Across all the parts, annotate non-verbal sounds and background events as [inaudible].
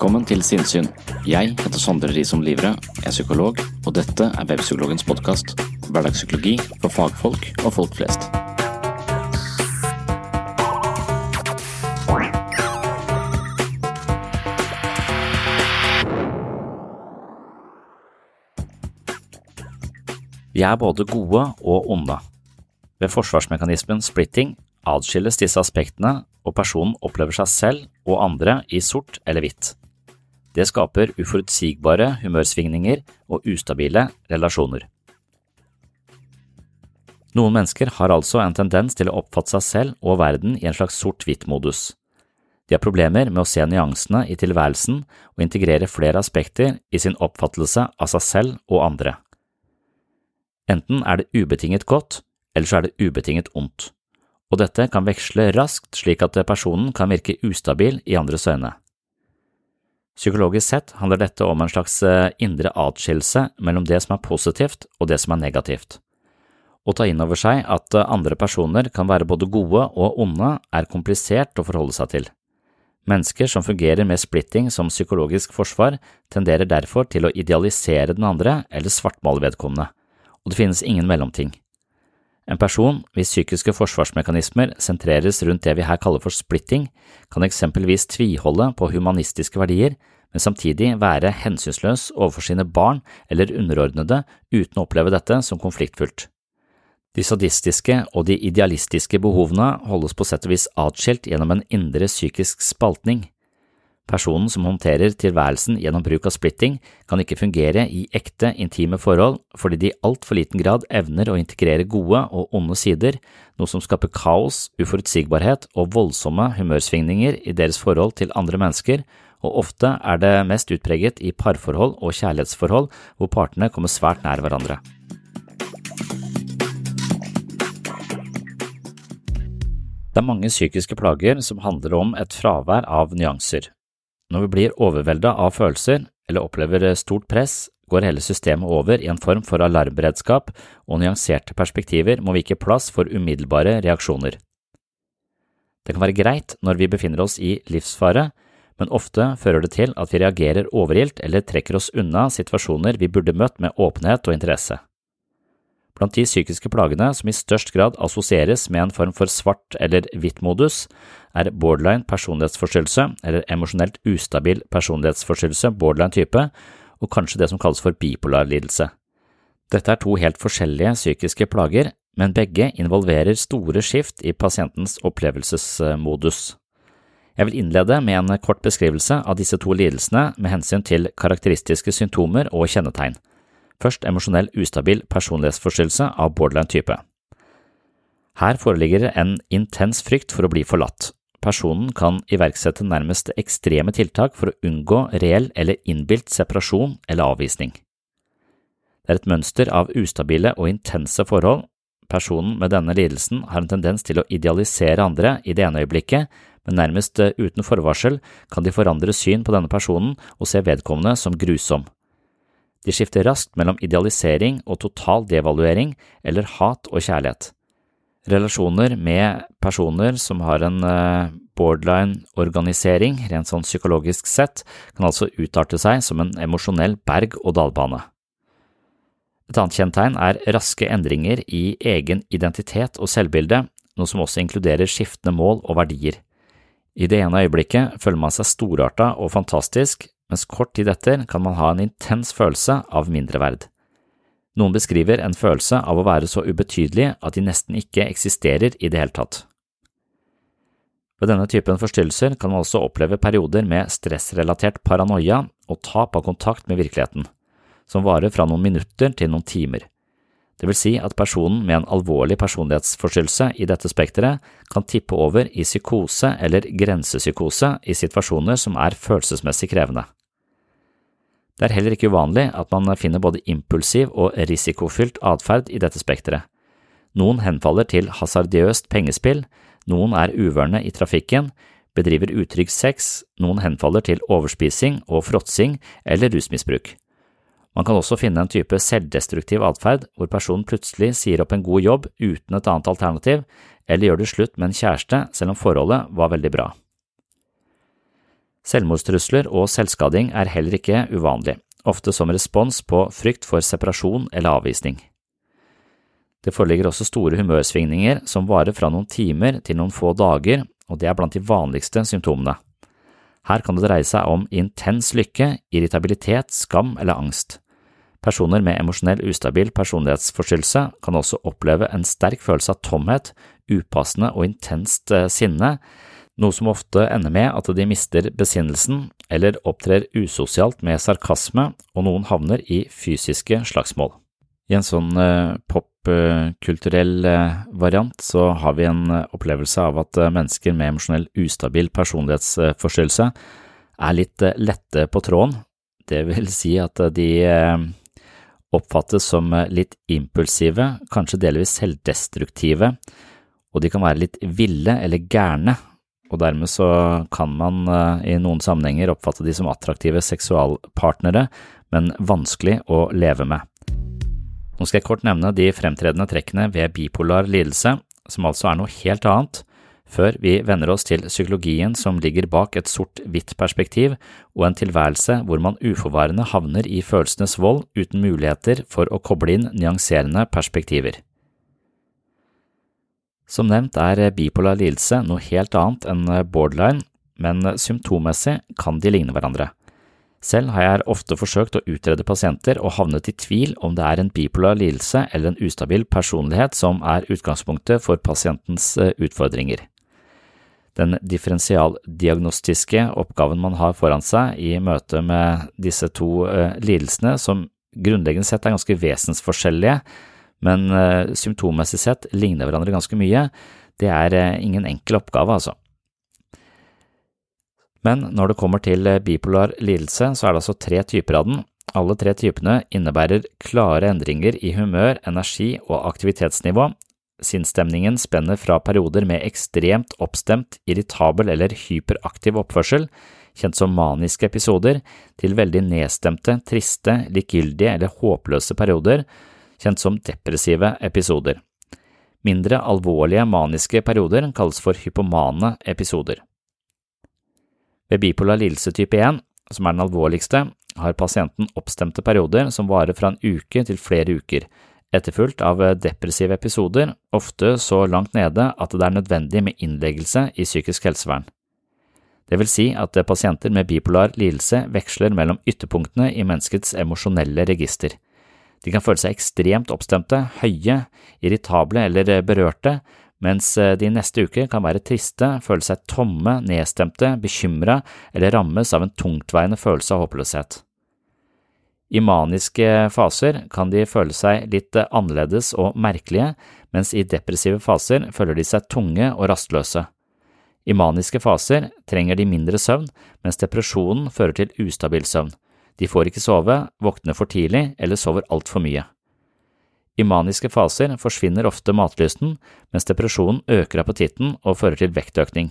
Velkommen til Sinnsyn. Jeg heter Sondre Risom Livre, er psykolog, og dette er Webpsykologens podkast. Hverdagspsykologi for fagfolk og folk flest. Vi er både gode og onde. Ved forsvarsmekanismen splitting adskilles disse aspektene, og personen opplever seg selv og andre i sort eller hvitt. Det skaper uforutsigbare humørsvingninger og ustabile relasjoner. Noen mennesker har altså en tendens til å oppfatte seg selv og verden i en slags sort-hvitt-modus. De har problemer med å se nyansene i tilværelsen og integrere flere aspekter i sin oppfattelse av seg selv og andre. Enten er det ubetinget godt, eller så er det ubetinget ondt, og dette kan veksle raskt slik at personen kan virke ustabil i andres øyne. Psykologisk sett handler dette om en slags eh, indre atskillelse mellom det som er positivt og det som er negativt. Å ta inn over seg at eh, andre personer kan være både gode og onde, er komplisert å forholde seg til. Mennesker som fungerer med splitting som psykologisk forsvar, tenderer derfor til å idealisere den andre eller svartmale vedkommende, og det finnes ingen mellomting. En person hvis psykiske forsvarsmekanismer sentreres rundt det vi her kaller for splitting, kan eksempelvis tviholde på humanistiske verdier, men samtidig være hensynsløs overfor sine barn eller underordnede uten å oppleve dette som konfliktfullt. De sadistiske og de idealistiske behovene holdes på sett og vis atskilt gjennom en indre psykisk spaltning. Personen som håndterer tilværelsen gjennom bruk av splitting, kan ikke fungere i ekte, intime forhold fordi de i altfor liten grad evner å integrere gode og onde sider, noe som skaper kaos, uforutsigbarhet og voldsomme humørsvingninger i deres forhold til andre mennesker, og ofte er det mest utpreget i parforhold og kjærlighetsforhold hvor partene kommer svært nær hverandre. Det er mange psykiske plager som handler om et fravær av nyanser. Når vi blir overvelda av følelser eller opplever stort press, går hele systemet over i en form for alarmberedskap, og nyanserte perspektiver må vike plass for umiddelbare reaksjoner. Det kan være greit når vi befinner oss i livsfare, men ofte fører det til at vi reagerer overilt eller trekker oss unna situasjoner vi burde møtt med åpenhet og interesse. Blant de psykiske plagene som i størst grad assosieres med en form for svart- eller hvitt-modus, er borderline personlighetsforstyrrelse eller emosjonelt ustabil personlighetsforstyrrelse, borderline type, og kanskje det som kalles for bipolar lidelse. Dette er to helt forskjellige psykiske plager, men begge involverer store skift i pasientens opplevelsesmodus. Jeg vil innlede med en kort beskrivelse av disse to lidelsene med hensyn til karakteristiske symptomer og kjennetegn. Først emosjonell ustabil personlighetsforstyrrelse av borderline type. Her foreligger en intens frykt for å bli forlatt. Personen kan iverksette nærmest ekstreme tiltak for å unngå reell eller innbilt separasjon eller avvisning. Det er et mønster av ustabile og intense forhold. Personen med denne lidelsen har en tendens til å idealisere andre i det ene øyeblikket, men nærmest uten forvarsel kan de forandre syn på denne personen og se vedkommende som grusom. De skifter raskt mellom idealisering og total devaluering eller hat og kjærlighet. Relasjoner med personer som har en eh, borderline-organisering, rent sånn psykologisk sett, kan altså utarte seg som en emosjonell berg-og-dal-bane. Et annet kjennetegn er raske endringer i egen identitet og selvbilde, noe som også inkluderer skiftende mål og verdier. I det ene øyeblikket føler man seg storarta og fantastisk, mens kort tid etter kan man ha en intens følelse av mindreverd. Noen beskriver en følelse av å være så ubetydelig at de nesten ikke eksisterer i det hele tatt. Ved denne typen forstyrrelser kan man også oppleve perioder med stressrelatert paranoia og tap av kontakt med virkeligheten, som varer fra noen minutter til noen timer. Det vil si at personen med en alvorlig personlighetsforstyrrelse i dette spekteret kan tippe over i psykose eller grensepsykose i situasjoner som er følelsesmessig krevende. Det er heller ikke uvanlig at man finner både impulsiv og risikofylt atferd i dette spekteret. Noen henfaller til hasardiøst pengespill, noen er uvørne i trafikken, bedriver utrygg sex, noen henfaller til overspising og fråtsing eller rusmisbruk. Man kan også finne en type selvdestruktiv atferd hvor personen plutselig sier opp en god jobb uten et annet alternativ, eller gjør det slutt med en kjæreste selv om forholdet var veldig bra. Selvmordstrusler og selvskading er heller ikke uvanlig, ofte som respons på frykt for separasjon eller avvisning. Det foreligger også store humørsvingninger som varer fra noen timer til noen få dager, og det er blant de vanligste symptomene. Her kan det dreie seg om intens lykke, irritabilitet, skam eller angst. Personer med emosjonell ustabil personlighetsforstyrrelse kan også oppleve en sterk følelse av tomhet, upassende og intenst eh, sinne, noe som ofte ender med at de mister besinnelsen eller opptrer usosialt med sarkasme, og noen havner i fysiske slagsmål. I en sånn uh, popkulturell uh, variant så har vi en uh, opplevelse av at mennesker med emosjonell ustabil personlighetsforstyrrelse er litt lette på tråden, det vil [laughs] si at de oppfattes som litt impulsive, kanskje delvis selvdestruktive, og de kan være litt ville eller gærne og dermed så kan man eh, i noen sammenhenger oppfatte de som attraktive seksualpartnere, men vanskelig å leve med. Nå skal jeg kort nevne de fremtredende trekkene ved bipolar lidelse, som altså er noe helt annet, før vi venner oss til psykologien som ligger bak et sort-hvitt perspektiv og en tilværelse hvor man uforvarende havner i følelsenes vold uten muligheter for å koble inn nyanserende perspektiver. Som nevnt er bipolar lidelse noe helt annet enn borderline, men symptommessig kan de ligne hverandre. Selv har jeg ofte forsøkt å utrede pasienter og havnet i tvil om det er en bipolar lidelse eller en ustabil personlighet som er utgangspunktet for pasientens eh, utfordringer. Den differensialdiagnostiske oppgaven man har foran seg i møte med disse to eh, lidelsene, som grunnleggende sett er ganske vesensforskjellige, men uh, symptommessig sett ligner hverandre ganske mye. Det er uh, ingen enkel oppgave, altså. Men når det kommer til uh, bipolar lidelse, så er det altså tre typer av den. Alle tre typene innebærer klare endringer i humør, energi og aktivitetsnivå. Sinnsstemningen spenner fra perioder med ekstremt oppstemt, irritabel eller hyperaktiv oppførsel, kjent som maniske episoder, til veldig nedstemte, triste, likegyldige eller håpløse perioder, kjent som depressive episoder. Mindre alvorlige maniske perioder kalles for hypomane episoder. Ved bipolar lidelse type 1, som er den alvorligste, har pasienten oppstemte perioder som varer fra en uke til flere uker, etterfulgt av depressive episoder, ofte så langt nede at det er nødvendig med innleggelse i psykisk helsevern. Det vil si at pasienter med bipolar lidelse veksler mellom ytterpunktene i menneskets emosjonelle register. De kan føle seg ekstremt oppstemte, høye, irritable eller berørte, mens eh, de neste uke kan være triste, føle seg tomme, nedstemte, bekymra eller rammes av en tungtveiende følelse av håpløshet. I maniske faser kan de føle seg litt annerledes og merkelige, mens i depressive faser føler de seg tunge og rastløse. I maniske faser trenger de mindre søvn, mens depresjonen fører til ustabil søvn. De får ikke sove, våkner for tidlig eller sover altfor mye. I maniske faser forsvinner ofte matlysten, mens depresjonen øker appetitten og fører til vektøkning.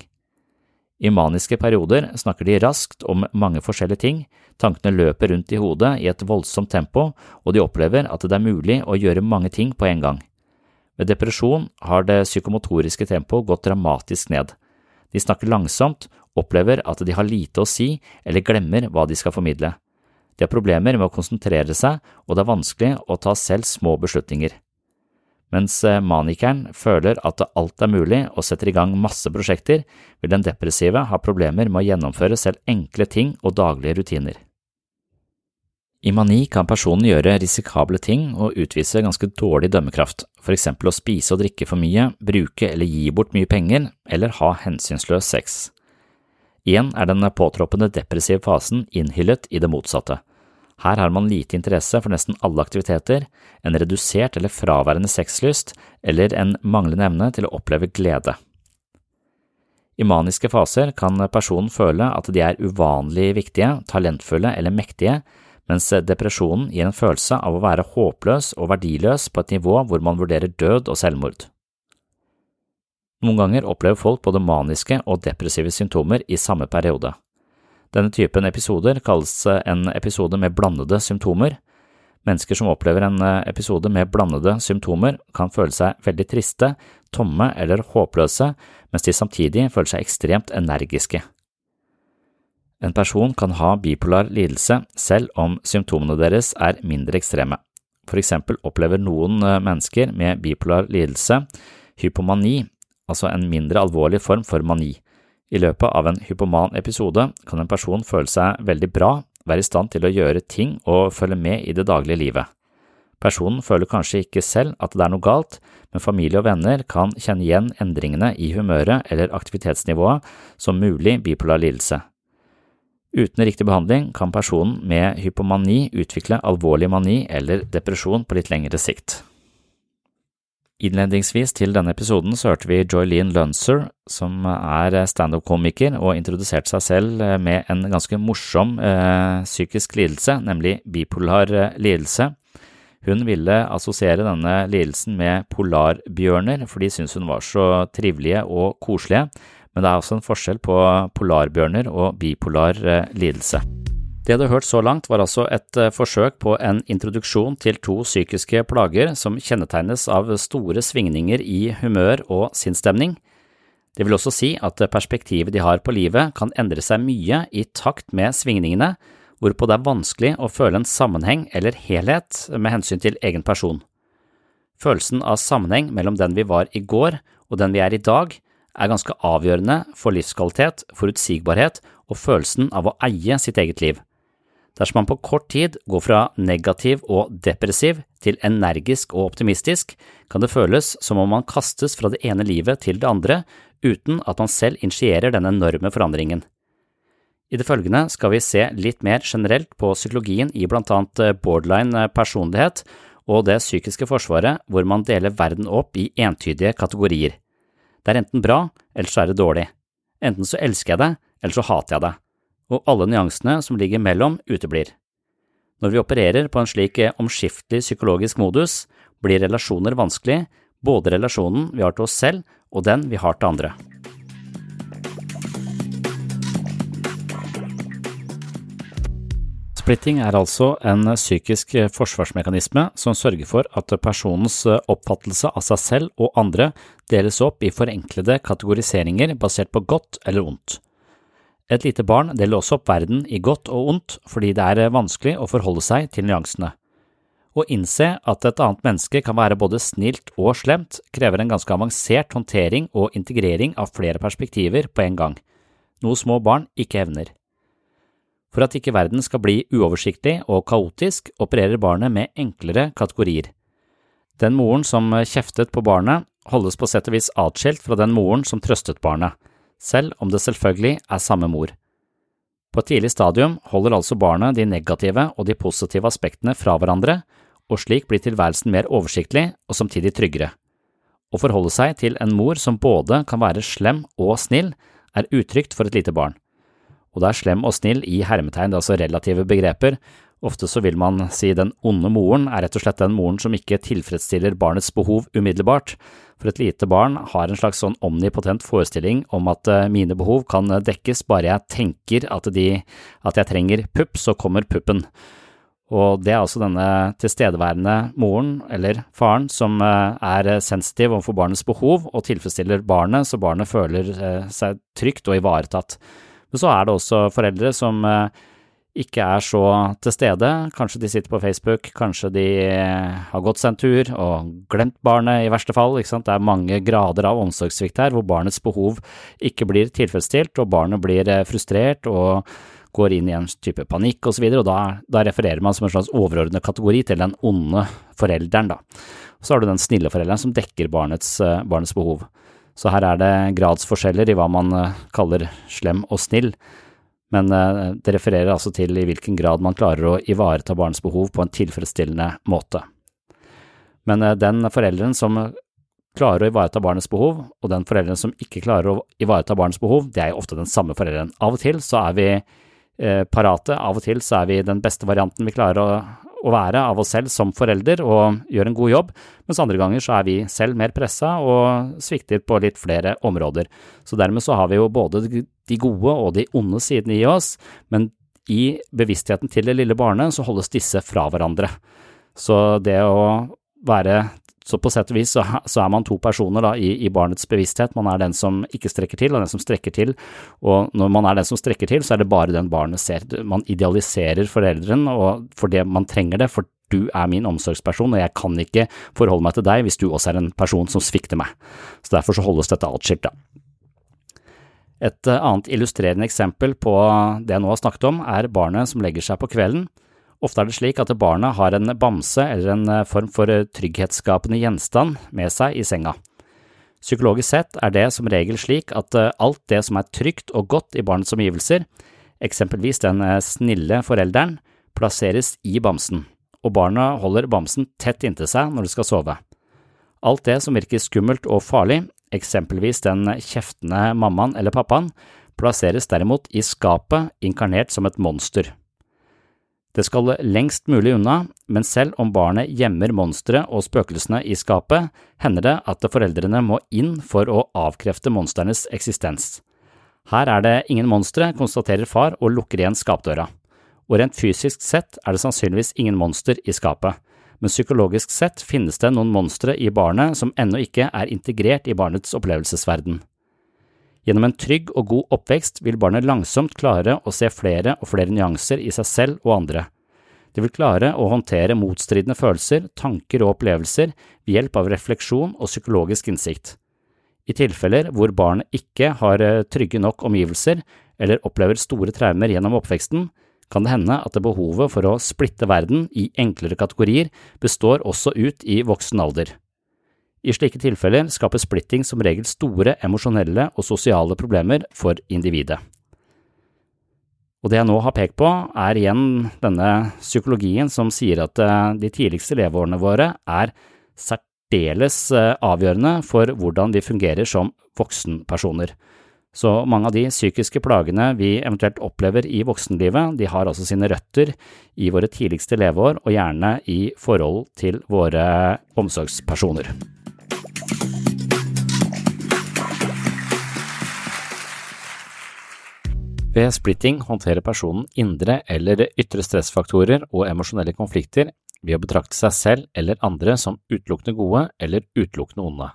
I maniske perioder snakker de raskt om mange forskjellige ting, tankene løper rundt i hodet i et voldsomt tempo, og de opplever at det er mulig å gjøre mange ting på en gang. Ved depresjon har det psykomotoriske tempoet gått dramatisk ned. De snakker langsomt, opplever at de har lite å si eller glemmer hva de skal formidle. De har problemer med å konsentrere seg, og det er vanskelig å ta selv små beslutninger. Mens eh, manikeren føler at alt er mulig og setter i gang masse prosjekter, vil den depressive ha problemer med å gjennomføre selv enkle ting og daglige rutiner. I mani kan personen gjøre risikable ting og utvise ganske dårlig dømmekraft, for eksempel å spise og drikke for mye, bruke eller gi bort mye penger, eller ha hensynsløs sex. Igjen er den påtroppende depressive fasen innhyllet i det motsatte. Her har man lite interesse for nesten alle aktiviteter, en redusert eller fraværende sexlyst eller en manglende evne til å oppleve glede. I maniske faser kan personen føle at de er uvanlig viktige, talentfulle eller mektige, mens depresjonen gir en følelse av å være håpløs og verdiløs på et nivå hvor man vurderer død og selvmord. Noen ganger opplever folk både maniske og depressive symptomer i samme periode. Denne typen episoder kalles en episode med blandede symptomer. Mennesker som opplever en eh, episode med blandede symptomer, kan føle seg veldig triste, tomme eller håpløse, mens de samtidig føler seg ekstremt energiske. En person kan ha bipolar lidelse selv om symptomene deres er mindre ekstreme. For eksempel opplever noen eh, mennesker med bipolar lidelse hypomani, altså en mindre alvorlig form for mani. I løpet av en hypoman episode kan en person føle seg veldig bra, være i stand til å gjøre ting og følge med i det daglige livet. Personen føler kanskje ikke selv at det er noe galt, men familie og venner kan kjenne igjen endringene i humøret eller aktivitetsnivået som mulig bipolar lidelse. Uten riktig behandling kan personen med hypomani utvikle alvorlig mani eller depresjon på litt lengre sikt. Innledningsvis til denne episoden så hørte vi Joylene Lunser, som er standup-komiker og introduserte seg selv eh, med en ganske morsom eh, psykisk lidelse, nemlig bipolar eh, lidelse. Hun ville assosiere denne lidelsen med polarbjørner, for de syntes hun var så trivelige og koselige, men det er også en forskjell på polarbjørner og bipolar eh, lidelse. Det du hørt så langt var altså et eh, forsøk på en introduksjon til to psykiske plager som kjennetegnes av store svingninger i humør og sinnsstemning. Det vil også si at perspektivet de har på livet kan endre seg mye i takt med svingningene, hvorpå det er vanskelig å føle en sammenheng eller helhet med hensyn til egen person. Følelsen av sammenheng mellom den vi var i går og den vi er i dag, er ganske avgjørende for livskvalitet, forutsigbarhet og følelsen av å eie sitt eget liv. Dersom man på kort tid går fra negativ og depressiv til energisk og optimistisk, kan det føles som om man kastes fra det ene livet til det andre uten at man selv initierer denne enorme forandringen. I det følgende skal vi se litt mer generelt på psykologien i blant annet eh, borderline eh, personlighet og det psykiske forsvaret hvor man deler verden opp i entydige kategorier. Det er enten bra, eller så er det dårlig. Enten så elsker jeg det, eller så hater jeg det og alle nyansene som ligger mellom, uteblir. Når vi opererer på en slik eh, omskiftelig psykologisk modus, blir relasjoner vanskelig, både relasjonen vi har til oss selv og den vi har til andre. Splitting er altså en psykisk forsvarsmekanisme som sørger for at personens oppfattelse av seg selv og andre deles opp i forenklede kategoriseringer basert på godt eller ondt. Et lite barn deler også opp verden i godt og ondt fordi det er vanskelig å forholde seg til nyansene. Å innse at et annet menneske kan være både snilt og slemt, krever en ganske avansert håndtering og integrering av flere perspektiver på en gang, noe små barn ikke evner. For at ikke verden skal bli uoversiktlig og kaotisk, opererer barnet med enklere kategorier. Den moren som kjeftet på barnet, holdes på sett og vis atskilt fra den moren som trøstet barnet, selv om det selvfølgelig er samme mor. På et tidlig stadium holder altså barnet de negative og de positive aspektene fra hverandre, og slik blir tilværelsen mer oversiktlig og samtidig tryggere. Å forholde seg til en mor som både kan være slem og snill, er utrygt for et lite barn. Og det er slem og snill i hermetegn, det er altså relative begreper. Ofte så vil man si den onde moren er rett og slett den moren som ikke tilfredsstiller barnets behov umiddelbart. For et lite barn har en slags sånn omnipotent forestilling om at eh, mine behov kan dekkes bare jeg tenker at, de, at jeg trenger pupp, så kommer puppen. Og det er altså denne tilstedeværende moren eller faren som eh, er sensitiv overfor barnets behov og tilfredsstiller barnet så barnet føler eh, seg trygt og ivaretatt. Men så er det også foreldre som eh, ikke er så til stede. Kanskje de sitter på Facebook, kanskje de har gått seg en tur og glemt barnet i verste fall. Det er mange grader av omsorgssvikt her hvor barnets behov ikke blir tilfredsstilt, og barnet blir frustrert og går inn i en type panikk osv., og, da, da, refererer man som en slags overordnet kategori til den onde forelderen, da. Så har du den snille forelderen som dekker barnets, eh, barnets behov. Så her er det gradsforskjeller i hva man eh, kaller slem og snill, men eh, det refererer altså til i hvilken grad man klarer å ivareta barnets behov på en tilfredsstillende måte. Men den forelderen som klarer å ivareta barnets behov, og den forelderen som ikke klarer å ivareta barnets behov, det er jo ofte den samme forelderen. Av og til så er vi Eh, parate. Av og til så er vi den beste varianten vi klarer å, å være av oss selv som forelder og gjør en god jobb, mens andre ganger så er vi selv mer pressa og svikter på litt flere områder. Så dermed så har vi jo både de gode og de onde sidene i oss, men i bevisstheten til det lille barnet så holdes disse fra hverandre. Så det å være så på sett og vis så, så er man to personer da, i, i, barnets bevissthet. Man er den som ikke strekker til, og den som strekker til. Og når man er den som strekker til, så er det bare den barnet ser. Man idealiserer foreldren og det man trenger det, for du er min omsorgsperson, og jeg kan ikke forholde meg til deg hvis du også er en person som svikter meg. Så derfor så holdes dette atskilt, da. Et eh, annet illustrerende eksempel på det jeg nå har snakket om, er barnet som legger seg på kvelden Ofte er det slik at barna har en bamse eller en eh, form for eh, trygghetsskapende gjenstand med seg i senga. Psykologisk sett er det som regel slik at eh, alt det som er trygt og godt i barnets omgivelser, eksempelvis den snille forelderen, plasseres i bamsen, og barna holder bamsen tett inntil seg når de skal sove. Alt det som virker skummelt og farlig, eksempelvis den kjeftende mammaen eller pappaen, plasseres derimot i skapet inkarnert som et monster. Det skal lengst mulig unna, men selv om barnet gjemmer monsteret og spøkelsene i skapet, hender det at foreldrene må inn for å avkrefte monsternes eksistens. Her er det ingen monstre, konstaterer far og lukker igjen skapdøra. Og rent fysisk sett er det sannsynligvis ingen monster i skapet, men psykologisk sett finnes det noen monstre i barnet som ennå ikke er integrert i barnets opplevelsesverden. Gjennom en trygg og god oppvekst vil barnet langsomt klare å se flere og flere nyanser i seg selv og andre. De vil klare å håndtere motstridende følelser, tanker og opplevelser ved hjelp av refleksjon og psykologisk innsikt. I tilfeller hvor barnet ikke har eh, trygge nok omgivelser eller opplever store traumer gjennom oppveksten, kan det hende at det behovet for å splitte verden i enklere kategorier består også ut i voksen alder. I slike tilfeller skaper splitting som regel store emosjonelle og sosiale problemer for individet. Og det jeg nå har pekt på, er igjen denne psykologien som sier at eh, de tidligste leveårene våre er særdeles eh, avgjørende for hvordan vi fungerer som voksenpersoner. Så mange av de psykiske plagene vi eventuelt opplever i voksenlivet, de har altså sine røtter i våre tidligste leveår, og gjerne i forhold til våre omsorgspersoner. Ved splitting håndterer personen indre eller ytre stressfaktorer og emosjonelle konflikter ved å betrakte seg selv eller andre som utelukkende gode eller utelukkende onde.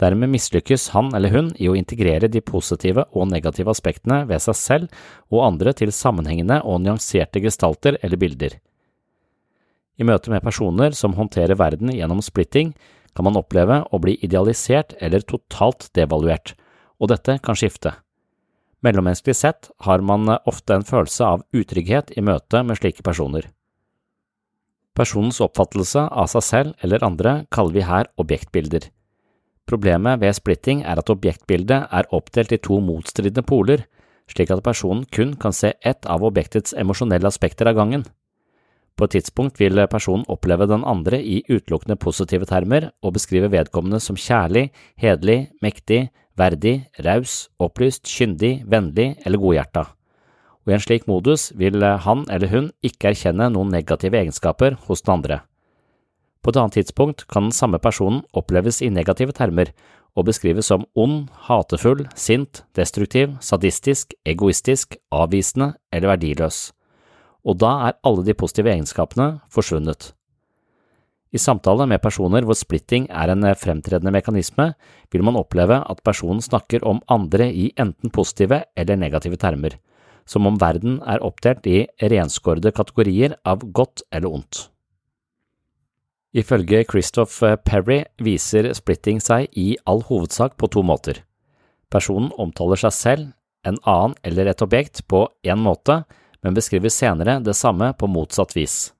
Dermed mislykkes han eller hun i å integrere de positive og negative aspektene ved seg selv og andre til sammenhengende og nyanserte gestalter eller bilder. I møte med personer som håndterer verden gjennom splitting, kan man oppleve å bli idealisert eller totalt devaluert, og dette kan skifte. Mellommenneskelig sett har man ofte en følelse av utrygghet i møte med slike personer. Personens oppfattelse av seg selv eller andre kaller vi her objektbilder. Problemet ved splitting er at objektbildet er oppdelt i to motstridende poler, slik at personen kun kan se ett av objektets emosjonelle aspekter av gangen. På et tidspunkt vil personen oppleve den andre i utelukkende positive termer og beskrive vedkommende som kjærlig, hederlig, mektig, verdig, raus, opplyst, kyndig, vennlig eller godhjerta. Og i en slik modus vil han eller hun ikke erkjenne noen negative egenskaper hos den andre. På et annet tidspunkt kan den samme personen oppleves i negative termer og beskrives som ond, hatefull, sint, destruktiv, sadistisk, egoistisk, avvisende eller verdiløs. Og da er alle de positive egenskapene forsvunnet. I samtale med personer hvor splitting er en fremtredende mekanisme, vil man oppleve at personen snakker om andre i enten positive eller negative termer, som om verden er oppdelt i renskårede kategorier av godt eller ondt. Ifølge Christoph Perry viser splitting seg i all hovedsak på to måter. Personen omtaler seg selv, en annen eller et objekt på én måte, men beskriver senere det samme på motsatt vis.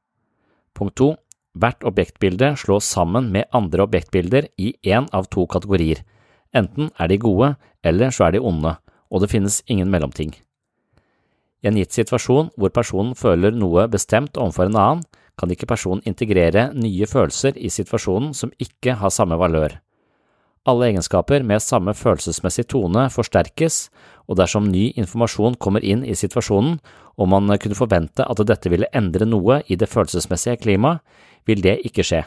Punkt 2. Hvert objektbilde slås sammen med andre objektbilder i én av to kategorier. Enten er de gode, eller så er de onde, og det finnes ingen mellomting. I en gitt situasjon hvor personen føler noe bestemt overfor en annen, kan ikke personen integrere nye følelser i situasjonen som ikke har samme valør. Alle egenskaper med samme følelsesmessig tone forsterkes, og dersom ny informasjon kommer inn i situasjonen, og man kunne forvente at dette ville endre noe i det følelsesmessige klimaet, vil det ikke skje.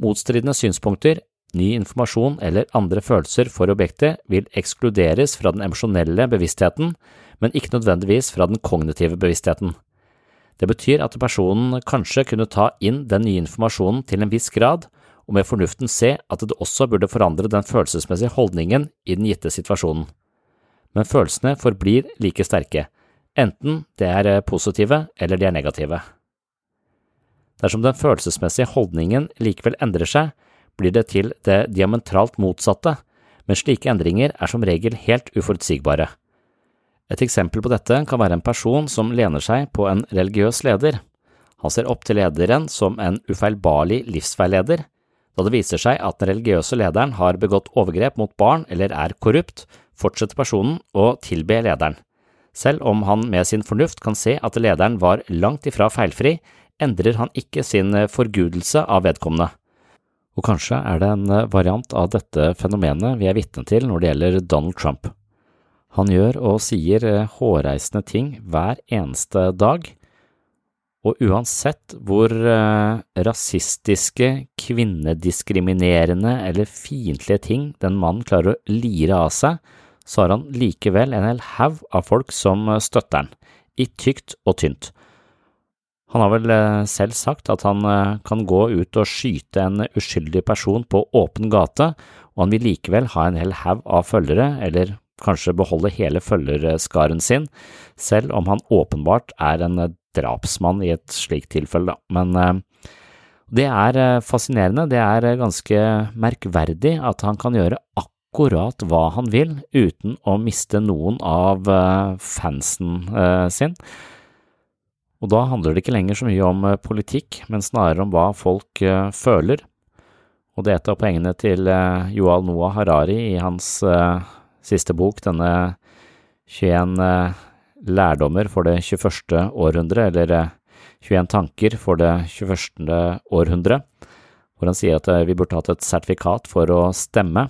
Motstridende synspunkter, ny informasjon eller andre følelser for objektet vil ekskluderes fra den emosjonelle bevisstheten, men ikke nødvendigvis fra den kognitive bevisstheten. Det betyr at personen kanskje kunne ta inn den nye informasjonen til en viss grad, og med fornuften se at det også burde forandre den følelsesmessige holdningen i den gitte situasjonen. Men følelsene forblir like sterke, enten det er positive eller de er negative. Dersom den følelsesmessige holdningen likevel endrer seg, blir det til det diametralt motsatte, men slike endringer er som regel helt uforutsigbare. Et eksempel på dette kan være en person som lener seg på en religiøs leder. Han ser opp til lederen som en ufeilbarlig livsveileder. Da det viser seg at den religiøse lederen har begått overgrep mot barn eller er korrupt, fortsetter personen å tilbe lederen. Selv om han med sin fornuft kan se at lederen var langt ifra feilfri, endrer han ikke sin forgudelse av vedkommende. Og kanskje er det en variant av dette fenomenet vi er vitne til når det gjelder Donald Trump. Han gjør og sier eh, hårreisende ting hver eneste dag, og uansett hvor eh, rasistiske, kvinnediskriminerende eller fiendtlige ting den mannen klarer å lire av seg, så har han likevel en hel haug av folk som eh, støtter han, i tykt og tynt. Han har vel selv sagt at han kan gå ut og skyte en uskyldig person på åpen gate, og han vil likevel ha en hel haug av følgere, eller kanskje beholde hele følgerskaren sin, selv om han åpenbart er en drapsmann i et slikt tilfelle. Men eh, det er eh, fascinerende, det er eh, ganske merkverdig at han kan gjøre akkurat hva han vil uten å miste noen av fansen sin. Og da handler det ikke lenger så mye om politikk, men snarere om hva folk føler. Og det er et av poengene til Joal Noah Harari i hans siste bok, denne 21 eh, lærdommer for det 21. århundre, eller 21 eh, tanker for det 21. århundre, hvor han sier at eh, vi burde hatt et sertifikat for å stemme.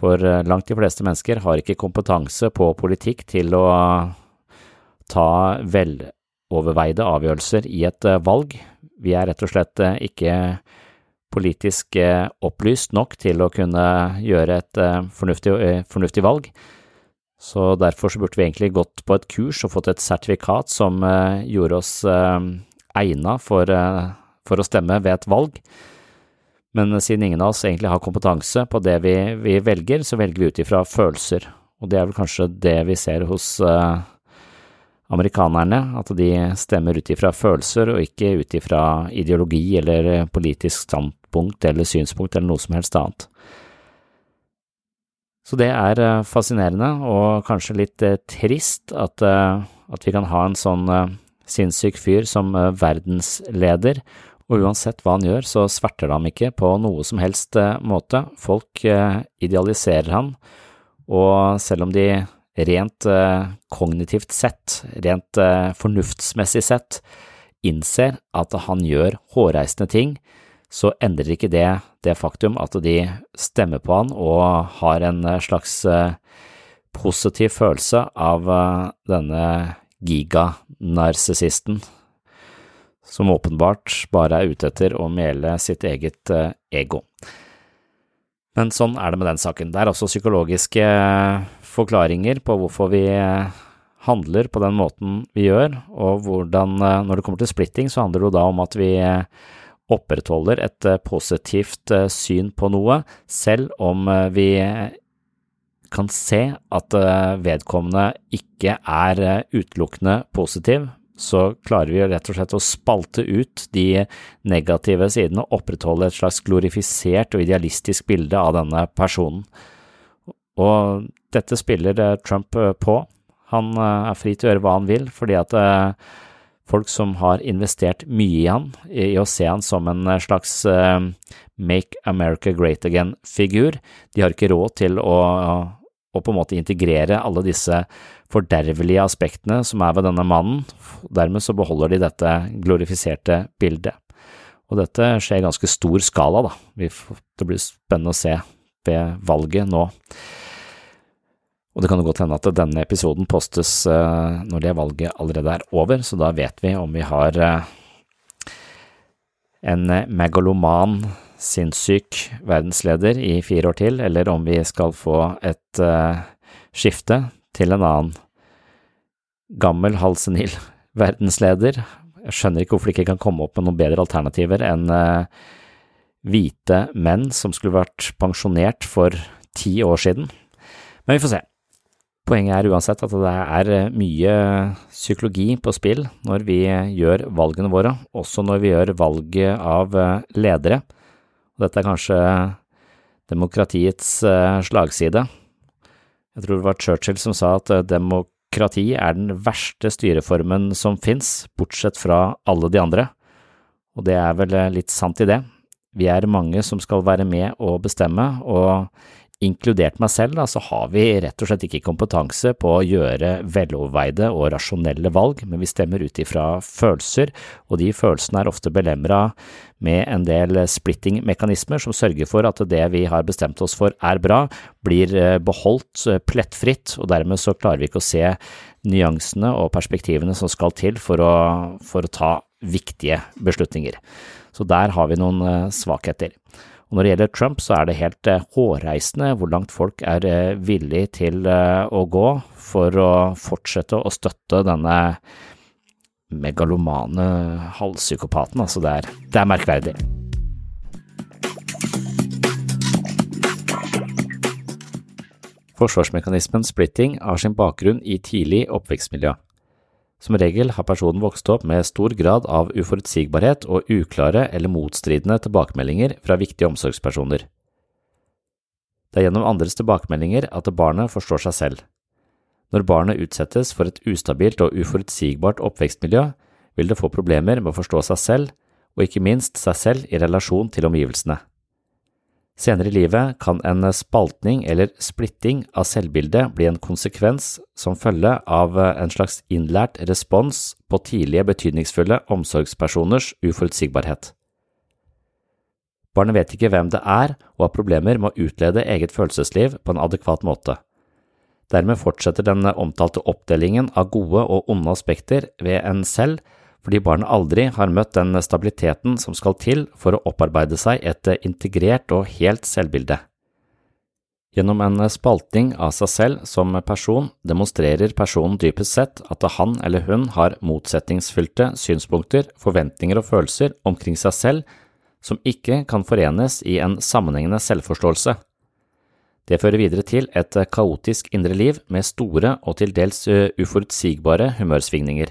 For langt de fleste mennesker har ikke kompetanse på politikk til å ta veloverveide avgjørelser i et valg. Vi er rett og slett ikke politisk eh, opplyst nok til å kunne gjøre et eh, fornuftig, eh, fornuftig, valg. Så derfor så burde vi egentlig gått på et kurs og fått et sertifikat som gjorde oss egna for, for, å stemme ved et valg. Men siden ingen av oss egentlig har kompetanse på det vi, vi velger, så velger vi ut ifra følelser. Og det er vel kanskje det vi ser hos amerikanerne, at de stemmer ut ifra følelser og ikke ut ifra ideologi eller politisk standpunkt eller synspunkt eller noe som helst annet. Så det er eh, fascinerende og kanskje litt eh, trist at, at vi kan ha en sånn sinnssyk fyr som verdensleder, Og uansett hva han gjør, så sverter det ham ikke på noe som helst eh, måte. Folk eh, idealiserer han, og selv om de rent eh, kognitivt sett, rent fornuftsmessig sett, innser at han gjør hårreisende ting, så endrer ikke det det faktum at de stemmer på han og har en slags positiv følelse av denne giganarsissisten som åpenbart bare er ute etter å mele sitt eget eh, ego. Men sånn er det med den saken. Det er også psykologiske eh, forklaringer på hvorfor vi eh, handler på den måten vi gjør, og hvordan, når det kommer til splitting, så handler det jo da om at vi opprettholder et positivt syn på noe, selv om vi kan se at vedkommende ikke er utelukkende positiv, så klarer vi rett og slett å spalte ut de negative sidene og opprettholde et slags glorifisert og idealistisk bilde av denne personen. Og dette spiller eh, Trump eh, på. Han eh, er fri til å gjøre hva han vil, fordi at folk som har investert mye i han, i å se han som en slags Make America Great Again-figur, de har ikke råd til å, å på en måte integrere alle disse fordervelige aspektene som er ved denne mannen, dermed så beholder de dette glorifiserte bildet. Og dette skjer i ganske stor skala, da. Det blir spennende å se ved valget nå. Og det kan jo godt hende at denne episoden postes eh, når det valget allerede er over, så da vet vi om vi har eh, en megaloman, sinnssyk verdensleder i fire år til, eller om vi skal få et uh, skifte til en annen. Gammel, halvsenil [laughs] verdensleder. Jeg skjønner ikke hvorfor det ikke kan komme opp med noen bedre alternativer enn uh, hvite menn som skulle vært pensjonert for ti år siden. Men vi får se. Poenget er uansett at det er eh, mye psykologi på spill når vi gjør valgene våre, også når vi gjør valget av eh, Dette er kanskje demokratiets slagside. Jeg tror det var Churchill som sa at eh, demokrati er den verste styreformen som fins, bortsett fra alle de andre, og det er vel eh, litt sant i det. Vi er mange som skal være med og bestemme, og inkludert meg selv, da, så har vi rett og slett ikke kompetanse på å gjøre veloverveide og rasjonelle valg, men vi stemmer ut ifra følelser, og de følelsene er ofte belemra med en del splitting-mekanismer som sørger for at det vi har bestemt oss for er bra, blir eh, beholdt eh, plettfritt, og dermed så klarer vi ikke å se nyansene og perspektivene som skal til for å, for å ta viktige beslutninger. Så der har vi noen eh, svakheter. Og når det gjelder Trump, så er det helt eh, hårreisende hvor langt folk er eh, villig til eh, å gå for å fortsette å støtte denne megalomane halvpsykopaten. Altså, det er, det er merkverdig. Forsvarsmekanismen splitting har sin bakgrunn i tidlig oppvekstmiljø. Som regel har personen vokst opp med stor grad av uforutsigbarhet og uklare eller motstridende tilbakemeldinger fra viktige omsorgspersoner. Det er gjennom andres tilbakemeldinger at barnet forstår seg selv. Når barnet utsettes for et ustabilt og uforutsigbart oppvekstmiljø, vil det få problemer med å forstå seg selv, og ikke minst seg selv i relasjon til omgivelsene. Senere i livet kan en spaltning eller splitting av selvbildet bli en konsekvens som følge av en slags innlært respons på tidlige betydningsfulle omsorgspersoners uforutsigbarhet. Barnet vet ikke hvem det er og har problemer med å utlede eget følelsesliv på en adekvat måte. Dermed fortsetter den omtalte oppdelingen av gode og onde aspekter ved en selv fordi barnet aldri har møtt den stabiliteten som skal til for å opparbeide seg et integrert og helt selvbilde. Gjennom en spalting av seg selv som person demonstrerer personen dypest sett at han eller hun har motsetningsfylte synspunkter, forventninger og følelser omkring seg selv som ikke kan forenes i en sammenhengende selvforståelse. Det fører videre til et kaotisk indre liv med store og til dels uforutsigbare humørsvingninger.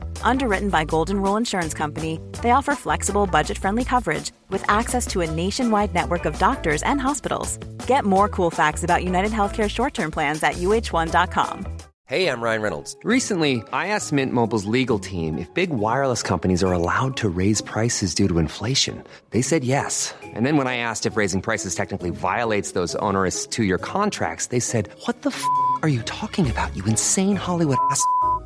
Underwritten by Golden Rule Insurance Company, they offer flexible, budget friendly coverage with access to a nationwide network of doctors and hospitals. Get more cool facts about United Healthcare short term plans at uh1.com. Hey, I'm Ryan Reynolds. Recently, I asked Mint Mobile's legal team if big wireless companies are allowed to raise prices due to inflation. They said yes. And then when I asked if raising prices technically violates those onerous two year contracts, they said, What the f are you talking about, you insane Hollywood ass?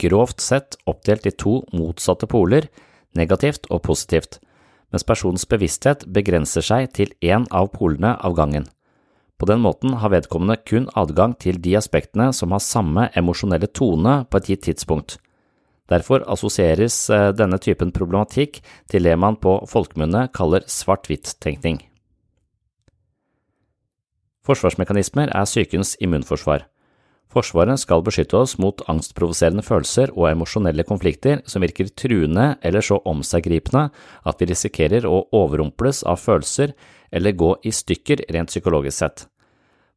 grovt sett oppdelt i to motsatte poler, negativt og positivt, mens personens bevissthet begrenser seg til én av polene av gangen. På den måten har vedkommende kun adgang til de aspektene som har samme emosjonelle tone på et gitt tidspunkt. Derfor assosieres eh, denne typen problematikk til det man på folkemunne kaller svart-hvitt-tenkning. Forsvarsmekanismer er sykens immunforsvar. Forsvaret skal beskytte oss mot angstprovoserende følelser og emosjonelle konflikter som virker truende eller så omseggripende at vi risikerer å overrumples av følelser eller gå i stykker rent psykologisk sett.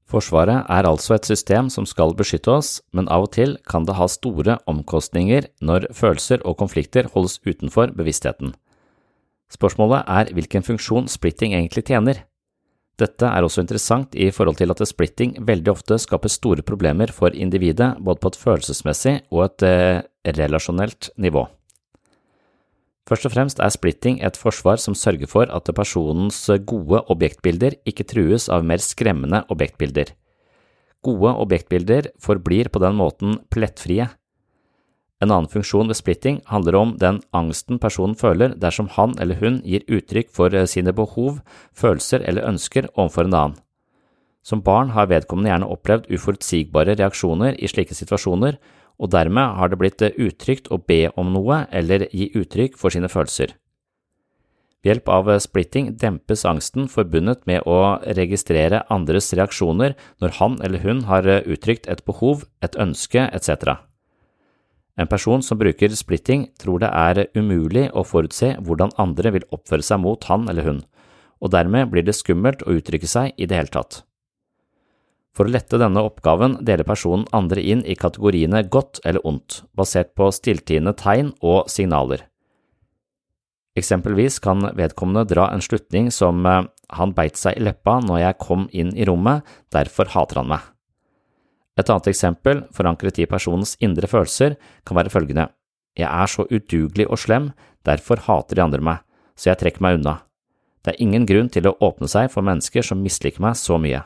Forsvaret er altså et system som skal beskytte oss, men av og til kan det ha store omkostninger når følelser og konflikter holdes utenfor bevisstheten. Spørsmålet er hvilken funksjon splitting egentlig tjener. Dette er også interessant i forhold til at splitting veldig ofte skaper store problemer for individet både på et følelsesmessig og et eh, relasjonelt nivå. Først og fremst er splitting et forsvar som sørger for at personens gode objektbilder ikke trues av mer skremmende objektbilder. Gode objektbilder forblir på den måten plettfrie. En annen funksjon ved splitting handler om den angsten personen føler dersom han eller hun gir uttrykk for sine behov, følelser eller ønsker overfor en annen. Som barn har vedkommende gjerne opplevd uforutsigbare reaksjoner i slike situasjoner, og dermed har det blitt utrygt å be om noe eller gi uttrykk for sine følelser. Ved hjelp av splitting dempes angsten forbundet med å registrere andres reaksjoner når han eller hun har uttrykt et behov, et ønske etc. En person som bruker splitting, tror det er umulig å forutse hvordan andre vil oppføre seg mot han eller hun, og dermed blir det skummelt å uttrykke seg i det hele tatt. For å lette denne oppgaven deler personen andre inn i kategoriene godt eller ondt, basert på stilltiende tegn og signaler. Eksempelvis kan vedkommende dra en slutning som han beit seg i leppa når jeg kom inn i rommet, derfor hater han meg. Et annet eksempel, forankret i personens indre følelser, kan være følgende Jeg er så udugelig og slem, derfor hater de andre meg, så jeg trekker meg unna. Det er ingen grunn til å åpne seg for mennesker som misliker meg så mye.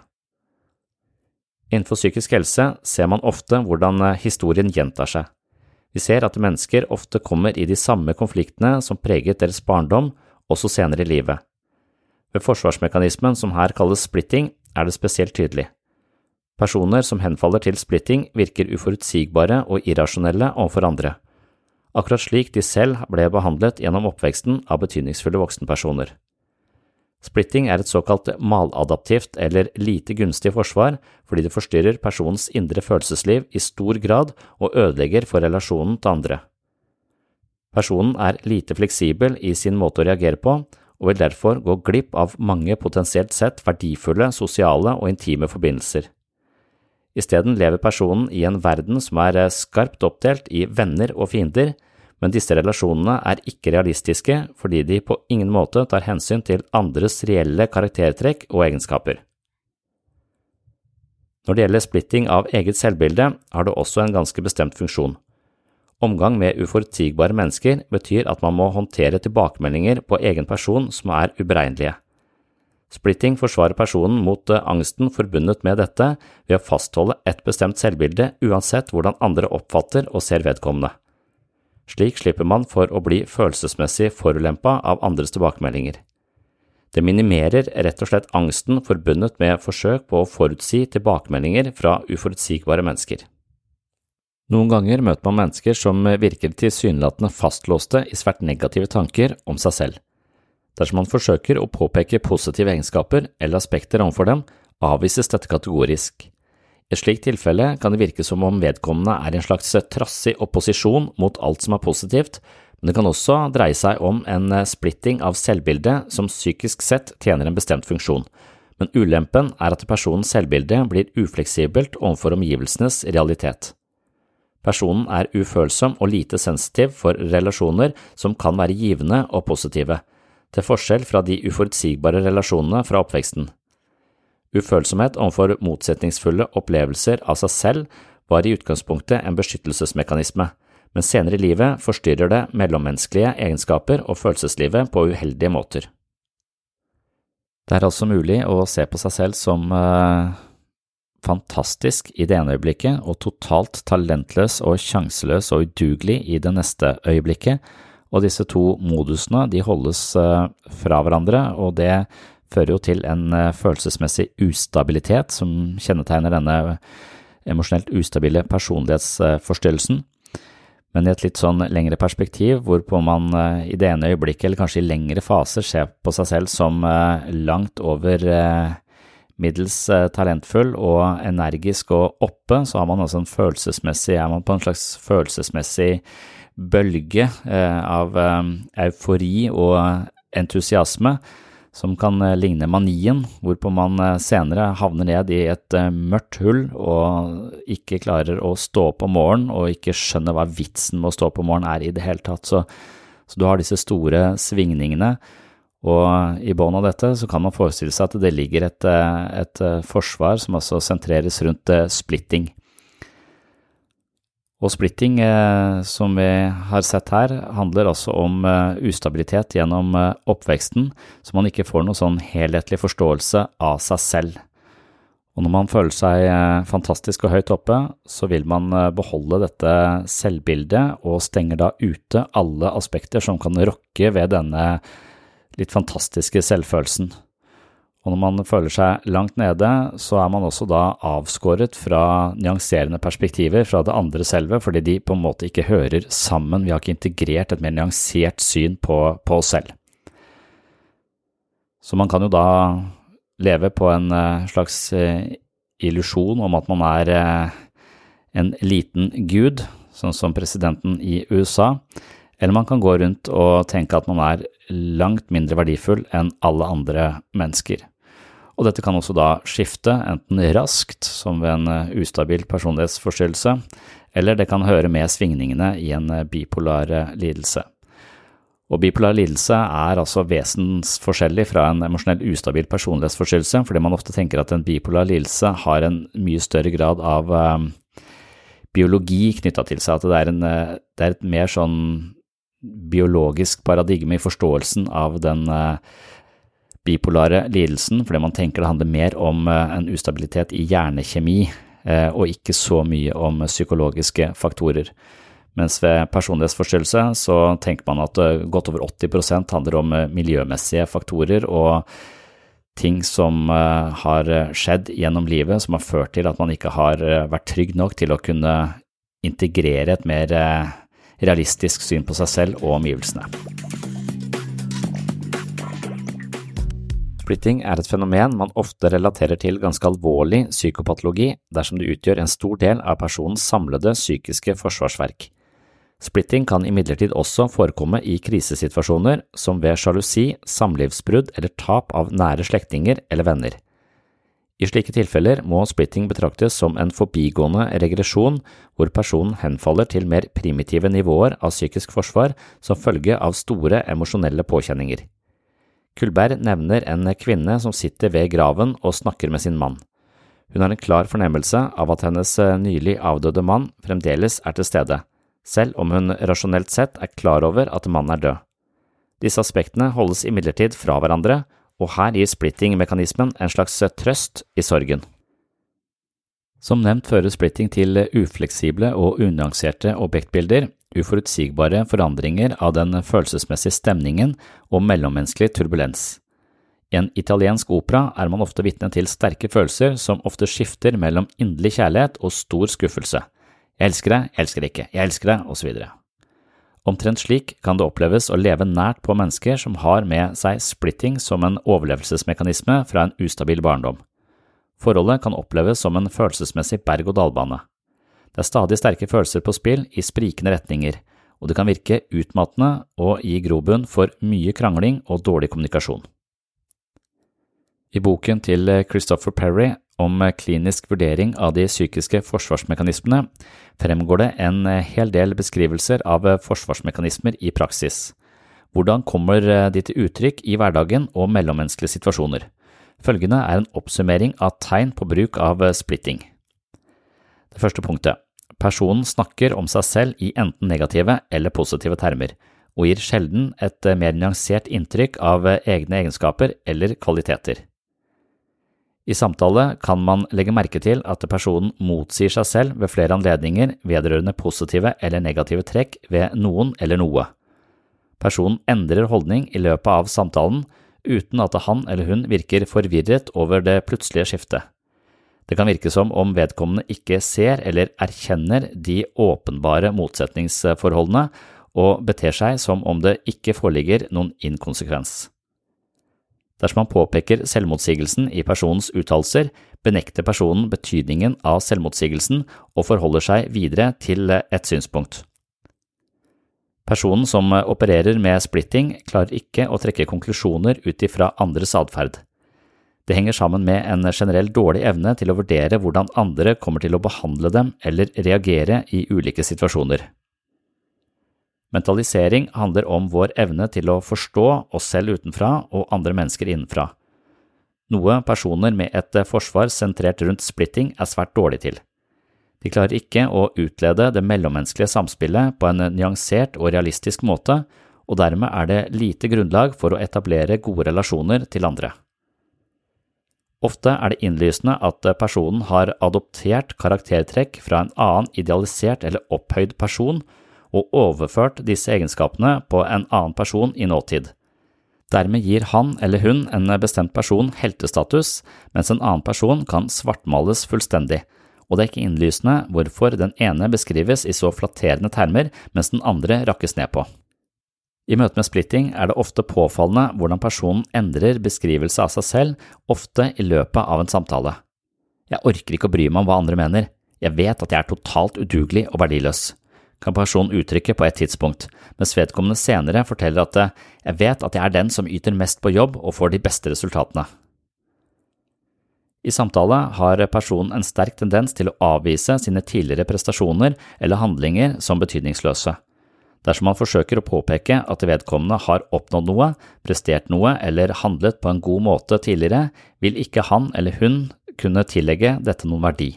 Innenfor psykisk helse ser man ofte hvordan historien gjentar seg. Vi ser at mennesker ofte kommer i de samme konfliktene som preget deres barndom, også senere i livet. Ved forsvarsmekanismen som her kalles splitting, er det spesielt tydelig. Personer som henfaller til splitting, virker uforutsigbare og irrasjonelle overfor andre, akkurat slik de selv ble behandlet gjennom oppveksten av betydningsfulle voksenpersoner. Splitting er et såkalt maladaptivt eller lite gunstig forsvar fordi det forstyrrer personens indre følelsesliv i stor grad og ødelegger for relasjonen til andre. Personen er lite fleksibel i sin måte å reagere på, og vil derfor gå glipp av mange potensielt sett verdifulle sosiale og intime forbindelser. Isteden lever personen i en verden som er skarpt oppdelt i venner og fiender, men disse relasjonene er ikke realistiske fordi de på ingen måte tar hensyn til andres reelle karaktertrekk og egenskaper. Når det gjelder splitting av eget selvbilde, har det også en ganske bestemt funksjon. Omgang med uforutsigbare mennesker betyr at man må håndtere tilbakemeldinger på egen person som er uberegnelige. Splitting forsvarer personen mot angsten forbundet med dette ved å fastholde et bestemt selvbilde uansett hvordan andre oppfatter og ser vedkommende. Slik slipper man for å bli følelsesmessig forulempa av andres tilbakemeldinger. Det minimerer rett og slett angsten forbundet med forsøk på å forutsi tilbakemeldinger fra uforutsigbare mennesker. Noen ganger møter man mennesker som virker tilsynelatende fastlåste i svært negative tanker om seg selv. Dersom man forsøker å påpeke positive egenskaper eller aspekter overfor dem, avvises dette kategorisk. I et slikt tilfelle kan det virke som om vedkommende er i en slags trassig opposisjon mot alt som er positivt, men det kan også dreie seg om en splitting av selvbildet som psykisk sett tjener en bestemt funksjon, men ulempen er at personens selvbilde blir ufleksibelt overfor omgivelsenes realitet. Personen er ufølsom og lite sensitiv for relasjoner som kan være givende og positive, til forskjell fra de uforutsigbare relasjonene fra oppveksten. Ufølsomhet overfor motsetningsfulle opplevelser av seg selv var i utgangspunktet en beskyttelsesmekanisme, men senere i livet forstyrrer det mellommenneskelige egenskaper og følelseslivet på uheldige måter. Det er altså mulig å se på seg selv som eh, fantastisk i det ene øyeblikket og totalt talentløs og sjanseløs og udugelig i det neste øyeblikket, og disse to modusene de holdes uh, fra hverandre, og det fører jo til en uh, følelsesmessig ustabilitet som kjennetegner denne emosjonelt ustabile personlighetsforstyrrelsen. Men i et litt sånn lengre perspektiv, hvorpå man i det ene øyeblikket, eller kanskje i lengre faser, ser på seg selv som langt over middels eh, talentfull og energisk og oppe, så har man altså en følelsesmessig, er man på en slags følelsesmessig bølge eh, av eh, eufori og entusiasme som kan ligne manien, hvorpå man senere havner ned i et mørkt hull og ikke klarer å stå opp om morgenen og ikke skjønner hva vitsen med å stå opp om morgenen er i det hele tatt. Så, så du har disse store svingningene og i bånn av dette så kan man forestille seg at det ligger et, eh, et eh, forsvar som også sentreres rundt eh, splitting. Og splitting, som vi har sett her, handler også om ustabilitet gjennom oppveksten, så man ikke får noen sånn helhetlig forståelse av seg selv. Og når man føler seg fantastisk og høyt oppe, så vil man beholde dette selvbildet og stenger da ute alle aspekter som kan rokke ved denne litt fantastiske selvfølelsen. Og når man føler seg langt nede, så er man også da avskåret fra nyanserende perspektiver fra det andre selve, fordi de på en måte ikke hører sammen, vi har ikke integrert et mer nyansert syn på, på oss selv. Så man kan jo da leve på en eh, slags eh, illusjon om at man er eh, en liten gud, sånn som presidenten i USA, eller man kan gå rundt og tenke at man er langt mindre verdifull enn alle andre mennesker. Og dette kan også da skifte, enten raskt, som ved en eh, ustabil personlighetsforstyrrelse, eller det kan høre med svingningene i en eh, bipolar eh, lidelse. Og bipolar lidelse er altså vesensforskjellig fra en emosjonell ustabil personlighetsforstyrrelse, fordi man ofte tenker at en bipolar lidelse har en mye større grad av biologi knytta til seg, at det er, en, det er et mer sånn biologisk paradigme i forståelsen av den eh, bipolare lidelsen, fordi man tenker det handler mer om eh, en ustabilitet i hjernekjemi eh, og ikke så mye om psykologiske faktorer. Mens ved personlighetsforstyrrelse så tenker man at godt over 80% handler om miljømessige faktorer og ting som har skjedd gjennom livet som har ført til at man ikke har vært trygg nok til å kunne integrere et mer realistisk syn på seg selv og omgivelsene. Splitting er et fenomen man ofte relaterer til ganske alvorlig psykopatologi dersom det utgjør en stor del av personens samlede psykiske forsvarsverk. Splitting kan imidlertid også forekomme i krisesituasjoner som ved sjalusi, samlivsbrudd eller tap av nære slektninger eller venner. I slike tilfeller må splitting betraktes som en forbigående regresjon hvor personen henfaller til mer primitive nivåer av psykisk forsvar som følge av store emosjonelle påkjenninger. Kullberg nevner en kvinne som sitter ved graven og snakker med sin mann. Hun har en klar fornemmelse av at hennes nylig avdøde mann fremdeles er til stede, selv om hun rasjonelt sett er klar over at mannen er død. Disse aspektene holdes imidlertid fra hverandre, og her gir splitting-mekanismen en slags trøst i sorgen. Som nevnt fører splitting til ufleksible og unyanserte objektbilder, uforutsigbare forandringer av den følelsesmessige stemningen og mellommenneskelig turbulens. I en italiensk opera er man ofte vitne til sterke følelser som ofte skifter mellom inderlig kjærlighet og stor skuffelse. Jeg elsker deg, jeg elsker deg ikke, jeg elsker deg, osv. Omtrent slik kan det oppleves å leve nært på mennesker som har med seg splitting som en overlevelsesmekanisme fra en ustabil barndom. Forholdet kan oppleves som en følelsesmessig berg-og-dal-bane. Det er stadig sterke følelser på spill i sprikende retninger, og det kan virke utmattende og gi grobunn for mye krangling og dårlig kommunikasjon. I boken til Christopher Perry om klinisk vurdering av de psykiske forsvarsmekanismene fremgår det en hel del beskrivelser av forsvarsmekanismer i praksis. Hvordan kommer de til uttrykk i hverdagen og mellommenneskelige situasjoner? Følgende er en oppsummering av tegn på bruk av splitting. Det første punktet. Personen snakker om seg selv i enten negative eller positive termer, og gir sjelden et mer nyansert inntrykk av egne egenskaper eller kvaliteter. I samtale kan man legge merke til at personen motsier seg selv ved flere anledninger vedrørende positive eller negative trekk ved noen eller noe. Personen endrer holdning i løpet av samtalen uten at han eller hun virker forvirret over det plutselige skiftet. Det kan virke som om vedkommende ikke ser eller erkjenner de åpenbare motsetningsforholdene og beter seg som om det ikke foreligger noen inkonsekvens. Dersom man påpeker selvmotsigelsen i personens uttalelser, benekter personen betydningen av selvmotsigelsen og forholder seg videre til et synspunkt. Personen som opererer med splitting, klarer ikke å trekke konklusjoner ut ifra andres atferd. Det henger sammen med en generell dårlig evne til å vurdere hvordan andre kommer til å behandle dem eller reagere i ulike situasjoner. Mentalisering handler om vår evne til å forstå oss selv utenfra og andre mennesker innenfra, noe personer med et forsvar sentrert rundt splitting er svært dårlig til. De klarer ikke å utlede det mellommenneskelige samspillet på en nyansert og realistisk måte, og dermed er det lite grunnlag for å etablere gode relasjoner til andre. Ofte er det innlysende at personen har adoptert karaktertrekk fra en annen idealisert eller opphøyd person og overført disse egenskapene på en annen person i nåtid. Dermed gir han eller hun en bestemt person heltestatus, mens en annen person kan svartmales fullstendig, og det er ikke innlysende hvorfor den ene beskrives i så flatterende termer, mens den andre rakkes ned på. I møte med splitting er det ofte påfallende hvordan personen endrer beskrivelse av seg selv, ofte i løpet av en samtale. Jeg orker ikke å bry meg om hva andre mener, jeg vet at jeg er totalt udugelig og verdiløs kan personen uttrykke på et tidspunkt, mens vedkommende senere forteller at jeg vet at jeg er den som yter mest på jobb og får de beste resultatene. I samtale har personen en sterk tendens til å avvise sine tidligere prestasjoner eller handlinger som betydningsløse. Dersom man forsøker å påpeke at vedkommende har oppnådd noe, prestert noe eller handlet på en god måte tidligere, vil ikke han eller hun kunne tillegge dette noen verdi.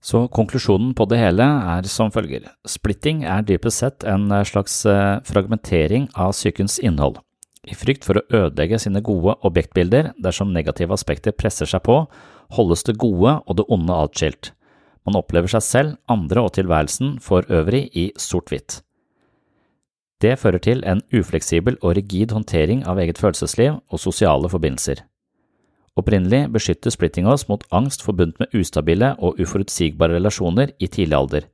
Så konklusjonen på det hele er som følger. Splitting er dypest sett en eh, slags eh, fragmentering av psykens innhold. I frykt for å ødelegge sine gode objektbilder dersom negative aspekter presser seg på, holdes det gode og det onde atskilt. Man opplever seg selv, andre og tilværelsen for øvrig i sort-hvitt. Det fører til en ufleksibel og rigid håndtering av eget følelsesliv og sosiale forbindelser. Opprinnelig beskytter splitting oss mot angst forbundet med ustabile og uforutsigbare relasjoner i tidlig alder,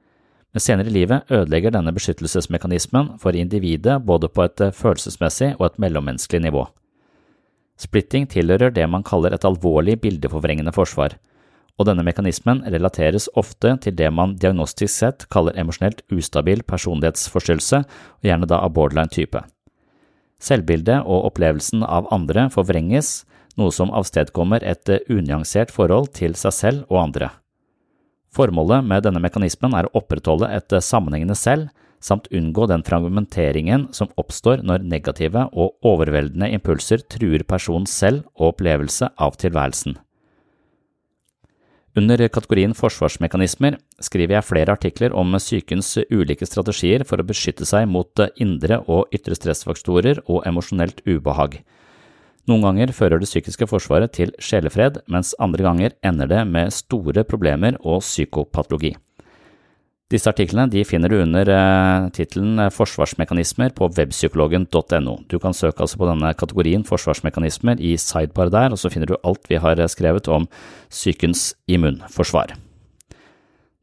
men senere i livet ødelegger denne beskyttelsesmekanismen for individet både på et følelsesmessig og et mellommenneskelig nivå. Splitting tilhører det man kaller et alvorlig bildeforvrengende forsvar, og denne mekanismen relateres ofte til det man diagnostisk sett kaller emosjonelt ustabil personlighetsforstyrrelse, og gjerne da av borderline type. Selvbildet og opplevelsen av andre forvrenges, noe som avstedkommer et eh, unyansert forhold til seg selv og andre. Formålet med denne mekanismen er å opprettholde et eh, sammenhengende selv, samt unngå den fragmenteringen som oppstår når negative og overveldende impulser truer personens selv og opplevelse av tilværelsen. Under kategorien forsvarsmekanismer skriver jeg flere artikler om sykens ulike strategier for å beskytte seg mot indre og ytre stressfaktorer og emosjonelt ubehag. Noen ganger fører det psykiske forsvaret til sjelefred, mens andre ganger ender det med store problemer og psykopatologi. Disse artiklene finner du under eh, tittelen eh, Forsvarsmekanismer på webpsykologen.no. Du kan søke altså på denne kategorien forsvarsmekanismer i sidebar der, og så finner du alt vi har skrevet om psykens immunforsvar.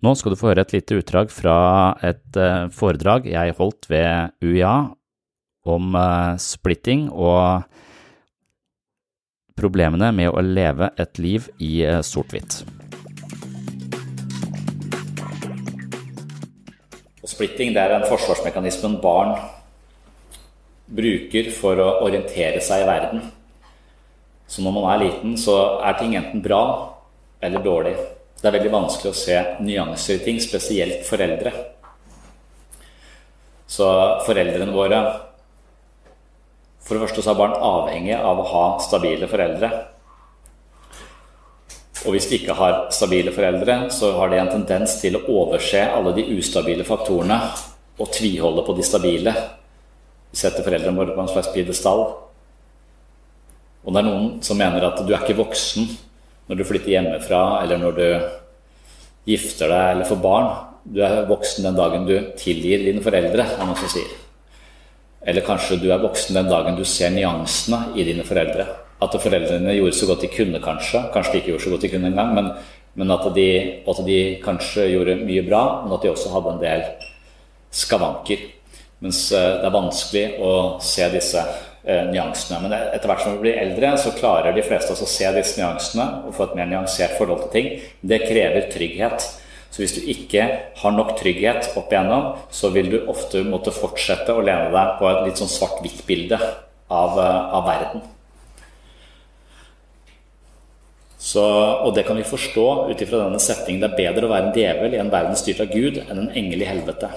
Nå skal du få høre et lite utdrag fra et eh, foredrag jeg holdt ved UiA om eh, splitting og problemene med å leve et liv i eh, sort-hvitt. Splitting det er den forsvarsmekanismen barn bruker for å orientere seg i verden. Så når man er liten, så er ting enten bra eller dårlig. Det er veldig vanskelig å se nyanser i ting, spesielt foreldre. Så foreldrene våre For det første så er barn avhengig av å ha stabile foreldre. Og hvis de ikke har stabile foreldre, så har de en tendens til å overse alle de ustabile faktorene og tviholde på de stabile. Vi setter foreldrene våre på en slags pidestall. Og det er noen som mener at du er ikke voksen når du flytter hjemmefra, eller når du gifter deg eller får barn. Du er voksen den dagen du tilgir dine foreldre, er noen som sier. Eller kanskje du er voksen den dagen du ser nyansene i dine foreldre at foreldrene gjorde så godt de kunne, kanskje. Kanskje de ikke gjorde så godt de kunne engang, men, men at, de, at, de, kanskje gjorde mye bra, men at de også hadde en del skavanker. Mens eh, det er vanskelig å se disse eh, nyansene. Men etter hvert som vi blir eldre, så klarer de fleste oss å se disse nyansene og få et mer nyansert forhold til ting. Det krever trygghet. Så hvis du ikke har nok trygghet opp igjennom, så vil du ofte måtte fortsette å lene deg på et litt sånn svart-hvitt-bilde av, eh, av verden. Så, og det kan vi forstå ut ifra denne setningen. Det er bedre å være en djevel i en verden styrt av Gud enn en engel i helvete.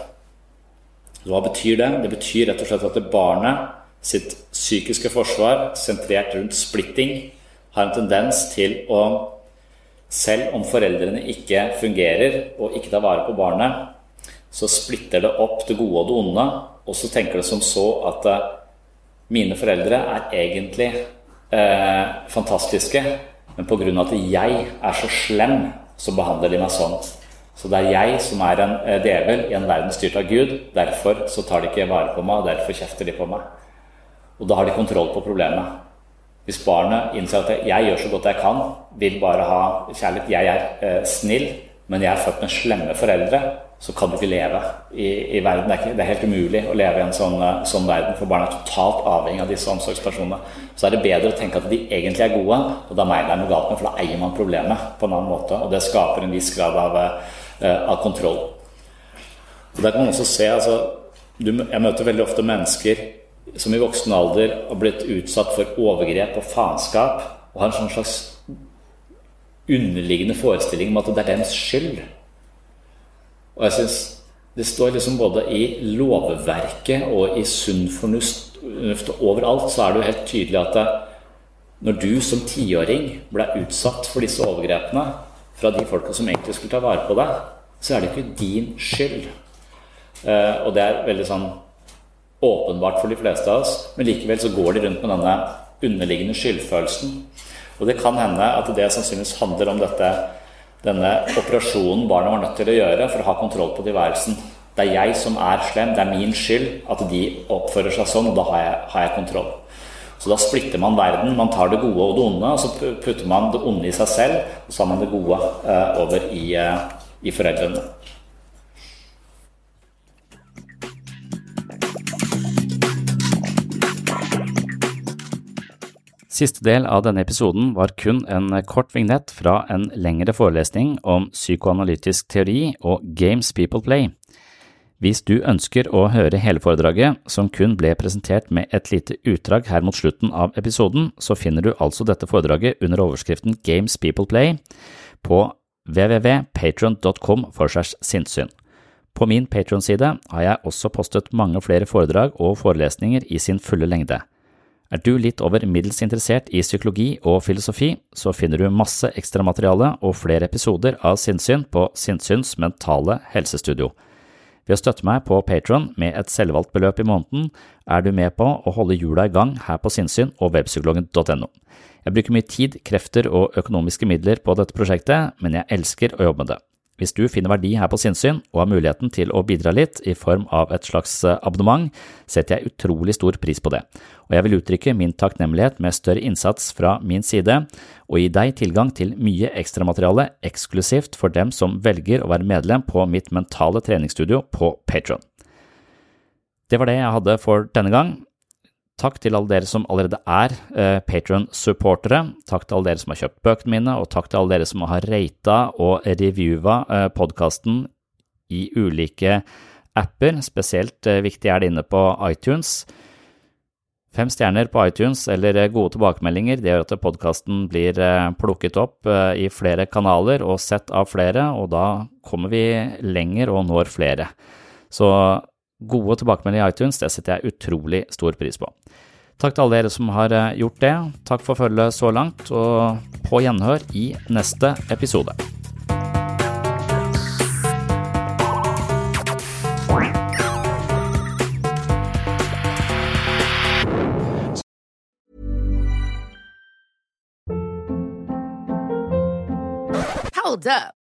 Hva betyr det? Det betyr rett og slett at barnet sitt psykiske forsvar, sentrert rundt splitting, har en tendens til å Selv om foreldrene ikke fungerer og ikke tar vare på barnet, så splitter det opp det gode og det onde, og så tenker det som så at eh, mine foreldre er egentlig eh, fantastiske, men pga. at jeg er så slem, så behandler de meg sånn. Så det er jeg som er en eh, djevel i en verden styrt av Gud. Derfor så tar de ikke vare på meg, og derfor kjefter de på meg. Og da har de kontroll på problemet. Hvis barnet innser at jeg gjør så godt jeg kan, vil bare ha kjærlighet Jeg er eh, snill, men jeg er født med slemme foreldre så kan du ikke leve i, i verden. Det er, ikke, det er, helt umulig å leve i en sånn, eh, sånn, verden, for barn er totalt avhengig av disse omsorgspersonene. Så er det bedre å tenke at de egentlig er gode, og da mener jeg noe galt med, for da eier man problemet på en annen måte. Og det skaper en viss grad av, uh, av kontroll. Og Der kan man også se altså, du, Jeg møter veldig ofte mennesker som i voksen alder har blitt utsatt for overgrep og faenskap, og har en sånn slags underliggende forestilling om at det er deres skyld. Og jeg synes det står liksom både i lovverket og i sunn fornuft overalt, så er det jo helt tydelig at det, når du som tiåring ble utsatt for disse overgrepene fra de folka som egentlig skulle ta vare på deg, så er det ikke din skyld. Eh, og det er veldig sånn åpenbart for de fleste av oss, men likevel så går de rundt med denne underliggende skyldfølelsen. Og det kan hende at det sannsynligvis handler om dette denne operasjonen barna var nødt til å gjøre for å ha kontroll på tilværelsen. Det er jeg som er slem, det er min skyld at de oppfører seg sånn, og da har jeg, har jeg kontroll. Så da splitter man verden. Man tar det gode og det onde, og så putter man det onde i seg selv, og så har man det gode eh, over i, eh, i foreldrene. Siste del av denne episoden var kun en kort vignett fra en lengre forelesning om psykoanalytisk teori og Games People Play. Hvis du ønsker å høre hele foredraget, som kun ble presentert med et lite utdrag her mot slutten av episoden, så finner du altså dette foredraget under overskriften Games People Play på www.patron.com for segs sinnssyn. På min Patron-side har jeg også postet mange flere foredrag og forelesninger i sin fulle lengde. Er du litt over middels interessert i psykologi og filosofi, så finner du masse ekstramateriale og flere episoder av Sinnsyn på Sinnsyns mentale helsestudio. Ved å støtte meg på Patron med et selvvalgt beløp i måneden, er du med på å holde hjula i gang her på Sinnsyn og webpsykologen.no. Jeg bruker mye tid, krefter og økonomiske midler på dette prosjektet, men jeg elsker å jobbe med det. Hvis du finner verdi her på sinnssyn og har muligheten til å bidra litt i form av et slags eh, abonnement, setter jeg utrolig stor pris på det, og jeg vil uttrykke min takknemlighet med større innsats fra min side og gi deg tilgang til mye ekstramateriale eksklusivt for dem som velger å være medlem på mitt mentale treningsstudio på Patron. Det var det jeg hadde for denne gang. Takk til alle dere som allerede er eh, Patron-supportere. Takk til alle dere som har kjøpt bøkene mine, og takk til alle dere som har rata og reviewa eh, podkasten i ulike apper. Spesielt eh, viktig er det inne på iTunes. Fem stjerner på iTunes eller eh, gode tilbakemeldinger det gjør at podkasten blir eh, plukket opp i flere kanaler og sett av flere, og da kommer vi lenger og når flere. Så Gode tilbakemeldinger i iTunes, det setter jeg utrolig stor pris på. Takk til alle dere som har eh, gjort det. Takk for følget så langt, og på gjenhør i neste episode. Hold up.